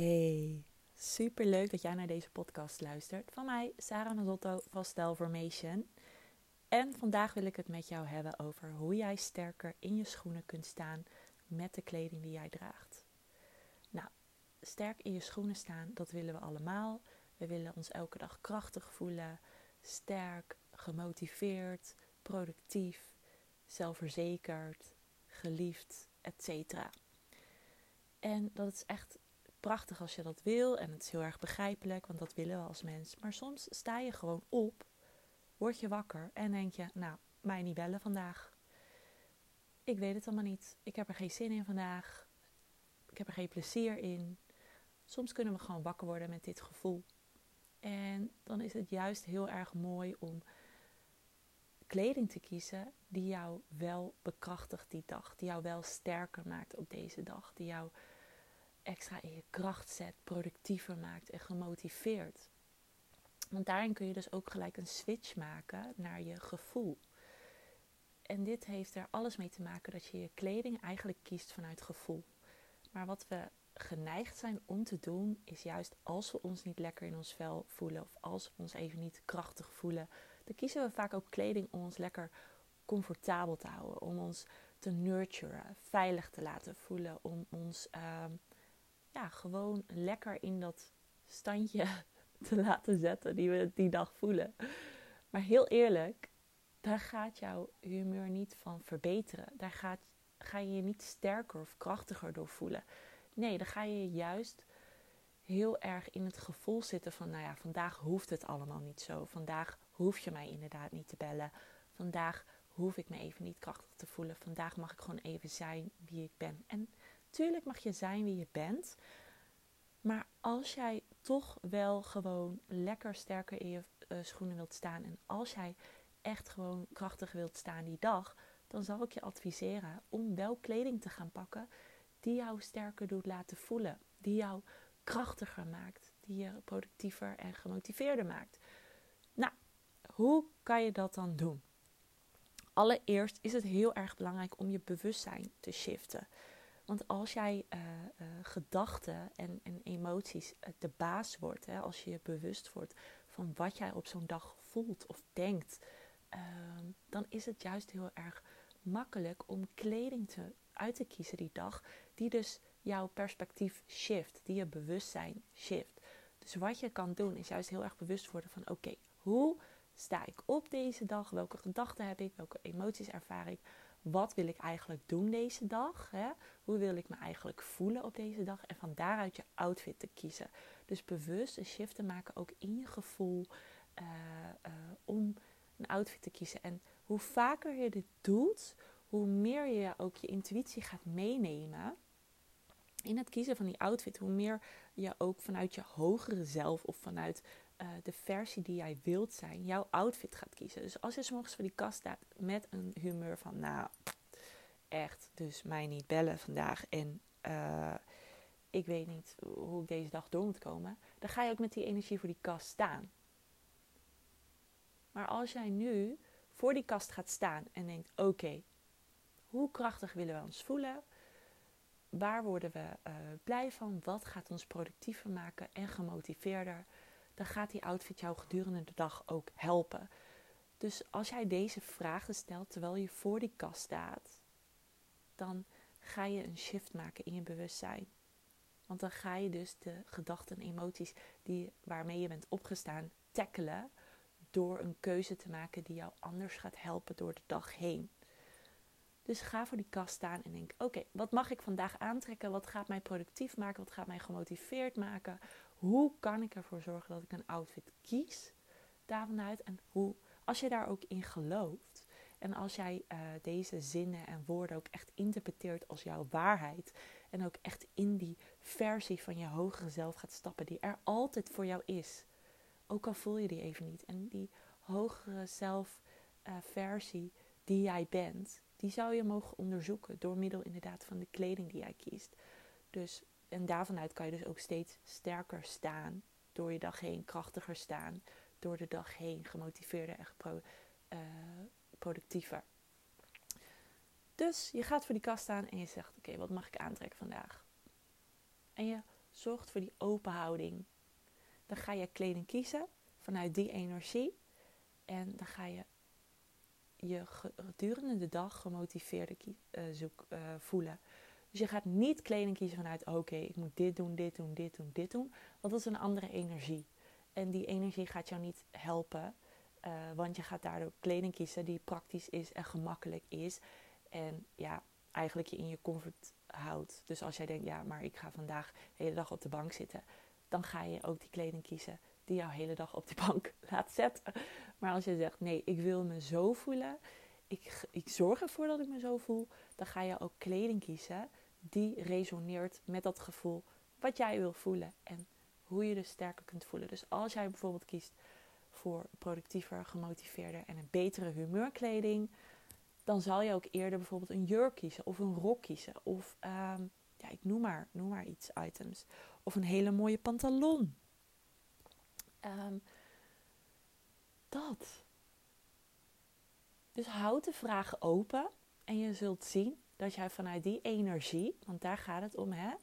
Hey, super leuk dat jij naar deze podcast luistert. Van mij, Sarah Mazotto van Style Formation. En vandaag wil ik het met jou hebben over hoe jij sterker in je schoenen kunt staan met de kleding die jij draagt. Nou, sterk in je schoenen staan, dat willen we allemaal. We willen ons elke dag krachtig voelen, sterk, gemotiveerd, productief, zelfverzekerd, geliefd, etc. En dat is echt prachtig als je dat wil en het is heel erg begrijpelijk, want dat willen we als mens. Maar soms sta je gewoon op, word je wakker en denk je, nou, mij niet bellen vandaag. Ik weet het allemaal niet. Ik heb er geen zin in vandaag. Ik heb er geen plezier in. Soms kunnen we gewoon wakker worden met dit gevoel. En dan is het juist heel erg mooi om kleding te kiezen die jou wel bekrachtigt die dag. Die jou wel sterker maakt op deze dag. Die jou extra in je kracht zet, productiever maakt en gemotiveerd. Want daarin kun je dus ook gelijk een switch maken naar je gevoel. En dit heeft er alles mee te maken dat je je kleding eigenlijk kiest vanuit gevoel. Maar wat we geneigd zijn om te doen, is juist als we ons niet lekker in ons vel voelen of als we ons even niet krachtig voelen, dan kiezen we vaak ook kleding om ons lekker comfortabel te houden, om ons te nurturen, veilig te laten voelen, om ons uh, ja, gewoon lekker in dat standje te laten zetten die we die dag voelen. Maar heel eerlijk, daar gaat jouw humeur niet van verbeteren. Daar gaat, ga je je niet sterker of krachtiger door voelen. Nee, dan ga je juist heel erg in het gevoel zitten van, nou ja, vandaag hoeft het allemaal niet zo. Vandaag hoef je mij inderdaad niet te bellen. Vandaag hoef ik me even niet krachtig te voelen. Vandaag mag ik gewoon even zijn wie ik ben. En Tuurlijk mag je zijn wie je bent. Maar als jij toch wel gewoon lekker sterker in je uh, schoenen wilt staan. En als jij echt gewoon krachtig wilt staan die dag. Dan zal ik je adviseren om wel kleding te gaan pakken die jou sterker doet laten voelen. Die jou krachtiger maakt. Die je productiever en gemotiveerder maakt. Nou, hoe kan je dat dan doen? Allereerst is het heel erg belangrijk om je bewustzijn te shiften. Want als jij uh, uh, gedachten en, en, emoties uh, de baas wordt, hè, als je je bewust wordt van wat jij op zo'n dag voelt of denkt, ehm, dan is het juist heel erg makkelijk om kleding te, uit te kiezen die dag, die dus jouw perspectief shift, die je bewustzijn shift. Dus wat je kan doen is juist heel erg bewust worden van oké, hoe sta ik op deze dag? Welke gedachten heb ik? Welke emoties ervaar ik? Wat wil ik eigenlijk doen deze dag? Hè? Hoe wil ik me eigenlijk voelen op deze dag? En van daaruit je outfit te kiezen. Dus bewust een shift te maken ook in je gevoel uh, uh, om een outfit te kiezen. En hoe vaker je dit doet, hoe meer je ook je intuïtie gaat meenemen in het kiezen van die outfit. Hoe meer je ook vanuit je hogere zelf of vanuit uh, de versie die jij wilt zijn, jouw outfit gaat kiezen. Dus als je s'morgens voor die kast staat met een humeur van, nou, echt, dus mij niet bellen vandaag en uh, ik weet niet hoe ik deze dag door moet komen, dan ga je ook met die energie voor die kast staan. Maar als jij nu voor die kast gaat staan en denkt: oké, hoe krachtig willen we ons voelen? Waar worden we uh, blij van? Wat gaat ons productiever maken en gemotiveerder? Dan gaat die outfit jou gedurende de dag ook helpen. Dus als jij deze vragen stelt terwijl je voor die kast staat, dan ga je een shift maken in je bewustzijn. Want dan ga je dus de gedachten en emoties die, waarmee je bent opgestaan tackelen door een keuze te maken die jou anders gaat helpen door de dag heen. Dus ga voor die kast staan en denk: oké, wat mag ik vandaag aantrekken? Wat gaat mij productief maken? Wat gaat mij gemotiveerd maken? Hoe kan ik ervoor zorgen dat ik een outfit kies daarvanuit? En hoe, als je daar ook in gelooft en als jij uh, deze zinnen en woorden ook echt interpreteert als jouw waarheid en ook echt in die versie van je hogere zelf gaat stappen die er altijd voor jou is, ook al voel je die even niet. En die hogere zelf uh, versie die jij bent, die zou je mogen onderzoeken door middel inderdaad van de kleding die jij kiest. Dus en daarvanuit kan je dus ook steeds sterker staan. Door je dag heen krachtiger staan. Door de dag heen gemotiveerder en uh, productiever. Dus je gaat voor die kast staan en je zegt: Oké, wat mag ik aantrekken vandaag? En je zorgt voor die open houding. Dan ga je kleding kiezen vanuit die energie. En dan ga je je gedurende de dag gemotiveerd uh, zoek, uh, voelen. Dus je gaat niet kleding kiezen vanuit: oké, ik moet dit doen, dit doen, dit doen, dit doen. Want dat is een andere energie. En die energie gaat jou niet helpen. Uh, want je gaat daardoor kleding kiezen die praktisch is en gemakkelijk is. En ja, eigenlijk je in je comfort houdt. Dus als jij denkt, ja, maar ik ga vandaag de hele dag op de bank zitten. Dan ga je ook die kleding kiezen die jou de hele dag op de bank laat zetten. Maar als je zegt, nee, ik wil me zo voelen. Ik, ik zorg ervoor dat ik me zo voel. Dan ga je ook kleding kiezen die resoneert met dat gevoel wat jij wil voelen. En hoe je dus sterker kunt voelen. Dus als jij bijvoorbeeld kiest voor productiever, gemotiveerder en een betere humeurkleding, dan zal je ook eerder bijvoorbeeld een jurk kiezen of een rok kiezen. Of ehm, ja, ik noem maar, noem maar iets, items. Of een hele mooie pantalon. Ehm, dat. Dus houd de vragen open en je zult zien dat jij vanuit die energie, want daar gaat het om, hè?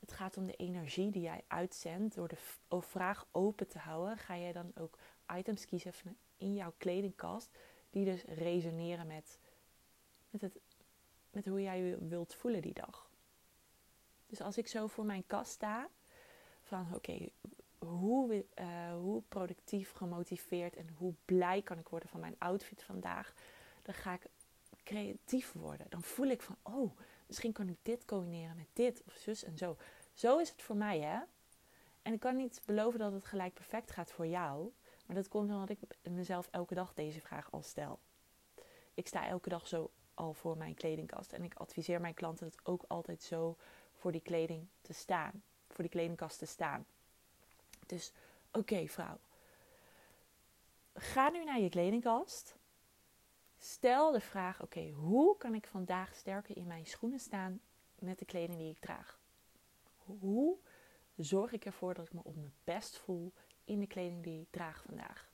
Het gaat om de energie die jij uitzendt. Door de vraag open te houden, ga jij dan ook items kiezen in jouw kledingkast. Die dus resoneren met, met, het, met hoe jij je wilt voelen die dag. Dus als ik zo voor mijn kast sta, van oké, hoe, uh, hoe productief, gemotiveerd en hoe blij kan ik worden van mijn outfit vandaag, dan ga ik creatief worden. Dan voel ik van, oh, misschien kan ik dit combineren met dit of zus en zo. Zo is het voor mij, hè? En ik kan niet beloven dat het gelijk perfect gaat voor jou. Maar dat komt omdat ik mezelf elke dag deze vraag al stel. Ik sta elke dag zo al voor mijn kledingkast. En ik adviseer mijn klanten het ook altijd zo voor die kleding te staan. Voor die kledingkast te staan. Dus oké, vrouw. Ga nu naar je kledingkast. Stel de vraag: oké, hoe kan ik vandaag sterker in mijn schoenen staan met de kleding die ik draag? Hoe zorg ik ervoor dat ik me op mijn best voel in de kleding die ik draag vandaag?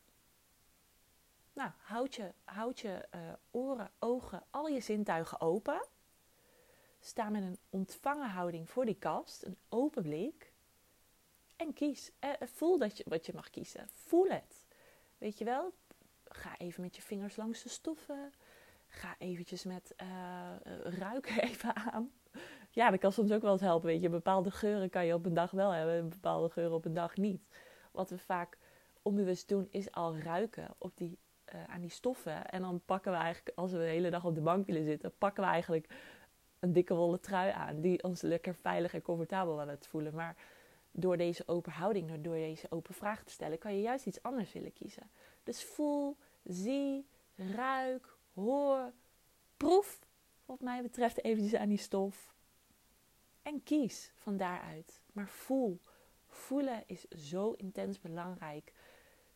Nou, houd je, je uh, oren, ogen, al je zintuigen open. Sta met een ontvangen houding voor die kast, een open blik. En kies. Eh, voel dat je, wat je mag kiezen. Voel het. Weet je wel? Ga even met je vingers langs de stoffen. Ga eventjes met uh, ruiken even aan. Ja, dat kan soms ook wel eens helpen. Weet je, bepaalde geuren kan je op een dag wel hebben en bepaalde geuren op een dag niet. Wat we vaak onbewust doen, is al ruiken op die, aan die stoffen. En dan pakken we eigenlijk, als we de hele dag op de bank willen zitten, pakken we eigenlijk een dikke wollen trui aan. Die ons lekker veilig en comfortabel aan het voelen. Maar door deze open houding, door deze open vraag te stellen, kan je juist iets anders willen kiezen. Dus voel, zie, ruik, hoor, proef, wat mij betreft, eventjes aan die stof. En kies van daaruit. Maar voel. Voelen is zo intens belangrijk.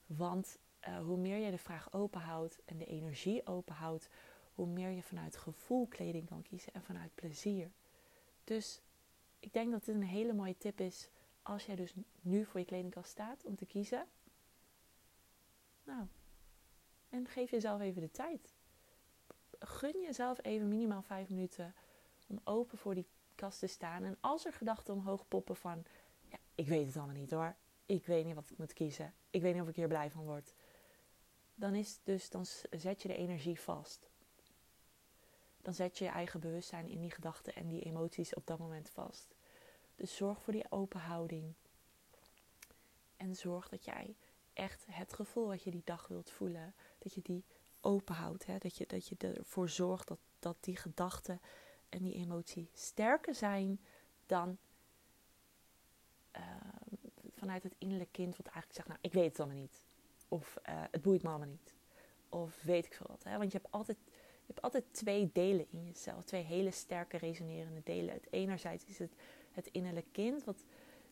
Want uh, hoe meer je de vraag openhoudt en de energie openhoudt, hoe meer je vanuit gevoel kleding kan kiezen en vanuit plezier. Dus ik denk dat dit een hele mooie tip is als jij dus nu voor je kledingkast staat om te kiezen. Nou, en geef jezelf even de tijd. Gun jezelf even minimaal vijf minuten om open voor die kast te staan. En als er gedachten omhoog poppen van, ja, ik weet het allemaal niet hoor. Ik weet niet wat ik moet kiezen. Ik weet niet of ik hier blij van word. Dan is dus, dan zet je de energie vast. Dan zet je je eigen bewustzijn in die gedachten en die emoties op dat moment vast. Dus zorg voor die open houding. En zorg dat jij echt het gevoel wat je die dag wilt voelen, dat je die open houdt. Hè? Dat, je, dat je ervoor zorgt dat, dat die gedachten en die emotie sterker zijn dan ehm, vanuit het innerlijke kind, wat eigenlijk zegt: Nou, ik weet het allemaal niet. Of uh, het boeit me allemaal niet. Of weet ik veel wat. Hè? Want je hebt altijd je hebt altijd twee delen in jezelf. Twee hele sterke resonerende delen. Het enerzijds is het het innerlijke kind, wat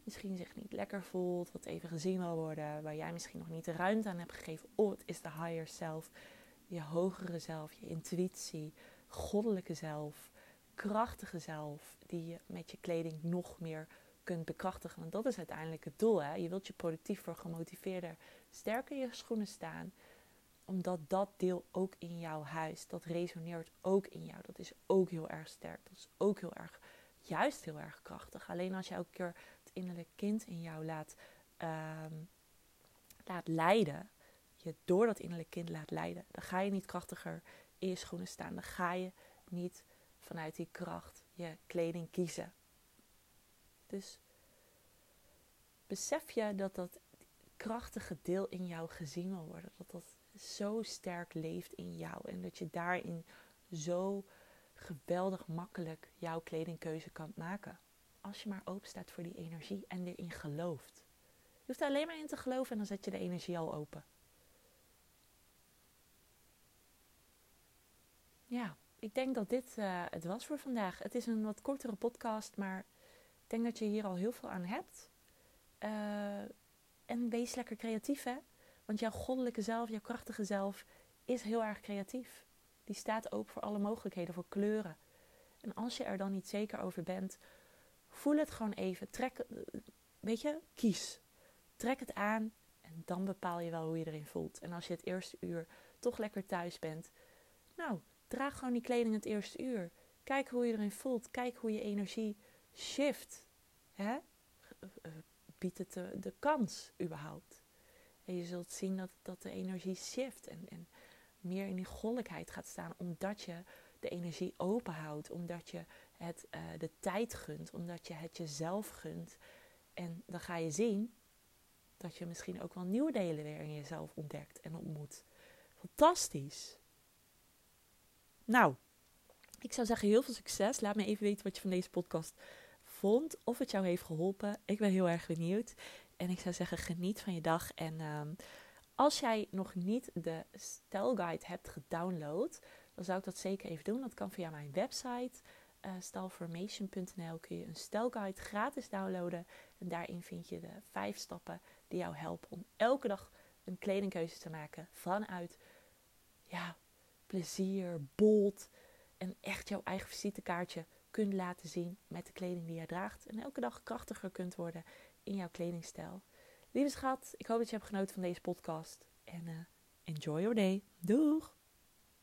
misschien zich niet lekker voelt, wat even gezien wil worden, waar jij misschien nog niet de ruimte aan hebt gegeven. Oh, het is de higher self, je hogere zelf, je intuïtie, goddelijke zelf, krachtige zelf, die je met je kleding nog meer kunt bekrachtigen. Want dat is uiteindelijk het doel. Hè? Je wilt je productiever, gemotiveerder, sterker in je schoenen staan omdat dat deel ook in jouw huis, dat resoneert ook in jou. Dat is ook heel erg sterk. Dat is ook heel erg juist heel erg krachtig. Alleen als je elke keer het innerlijke kind in jou laat, ehm, laat leiden, je door dat innerlijke kind laat leiden, dan ga je niet krachtiger in je schoenen staan. Dan ga je niet vanuit die kracht je kleding kiezen. Dus besef je dat dat krachtige deel in jou gezien wil worden. Dat dat zo sterk leeft in jou. En dat je daarin zo geweldig makkelijk jouw kledingkeuze kan maken. Als je maar open staat voor die energie en erin gelooft. Je hoeft er alleen maar in te geloven en dan zet je de energie al open. Ja, ik denk dat dit uh, het was voor vandaag. Het is een wat kortere podcast, maar ik denk dat je hier al heel veel aan hebt. Uh, en wees lekker creatief, hè? Want jouw goddelijke zelf, jouw krachtige zelf, is heel erg creatief. Die staat open voor alle mogelijkheden, voor kleuren. En als je er dan niet zeker over bent, voel het gewoon even. Trek, weet je, kies. Trek het aan en dan bepaal je wel hoe je erin voelt. En als je het eerste uur toch lekker thuis bent, nou, draag gewoon die kleding het eerste uur. Kijk hoe je erin voelt. Kijk hoe je energie shift. Hè? Biedt het de, de kans überhaupt? En je zult zien dat, dat de energie shift en, en meer in die goddelijkheid gaat staan, omdat je de energie openhoudt, omdat je het uh, de tijd gunt, omdat je het jezelf gunt. En dan ga je zien dat je misschien ook wel nieuwe delen weer in jezelf ontdekt en ontmoet. Fantastisch! Nou, ik zou zeggen heel veel succes. Laat me even weten wat je van deze podcast vond. Of het jou heeft geholpen. Ik ben heel erg benieuwd. En ik zou zeggen, geniet van je dag. En um, als jij nog niet de stijlguide hebt gedownload, dan zou ik dat zeker even doen. Dat kan via mijn website. Uh, stylformation.nl kun je een stijlguide gratis downloaden. En daarin vind je de vijf stappen die jou helpen om elke dag een kledingkeuze te maken vanuit ja, plezier, bold en echt jouw eigen visitekaartje kunt laten zien met de kleding die jij draagt. En elke dag krachtiger kunt worden in jouw kledingstijl. Lieve schat, ik hoop dat je hebt genoten van deze podcast. En uh, enjoy your day. Doeg!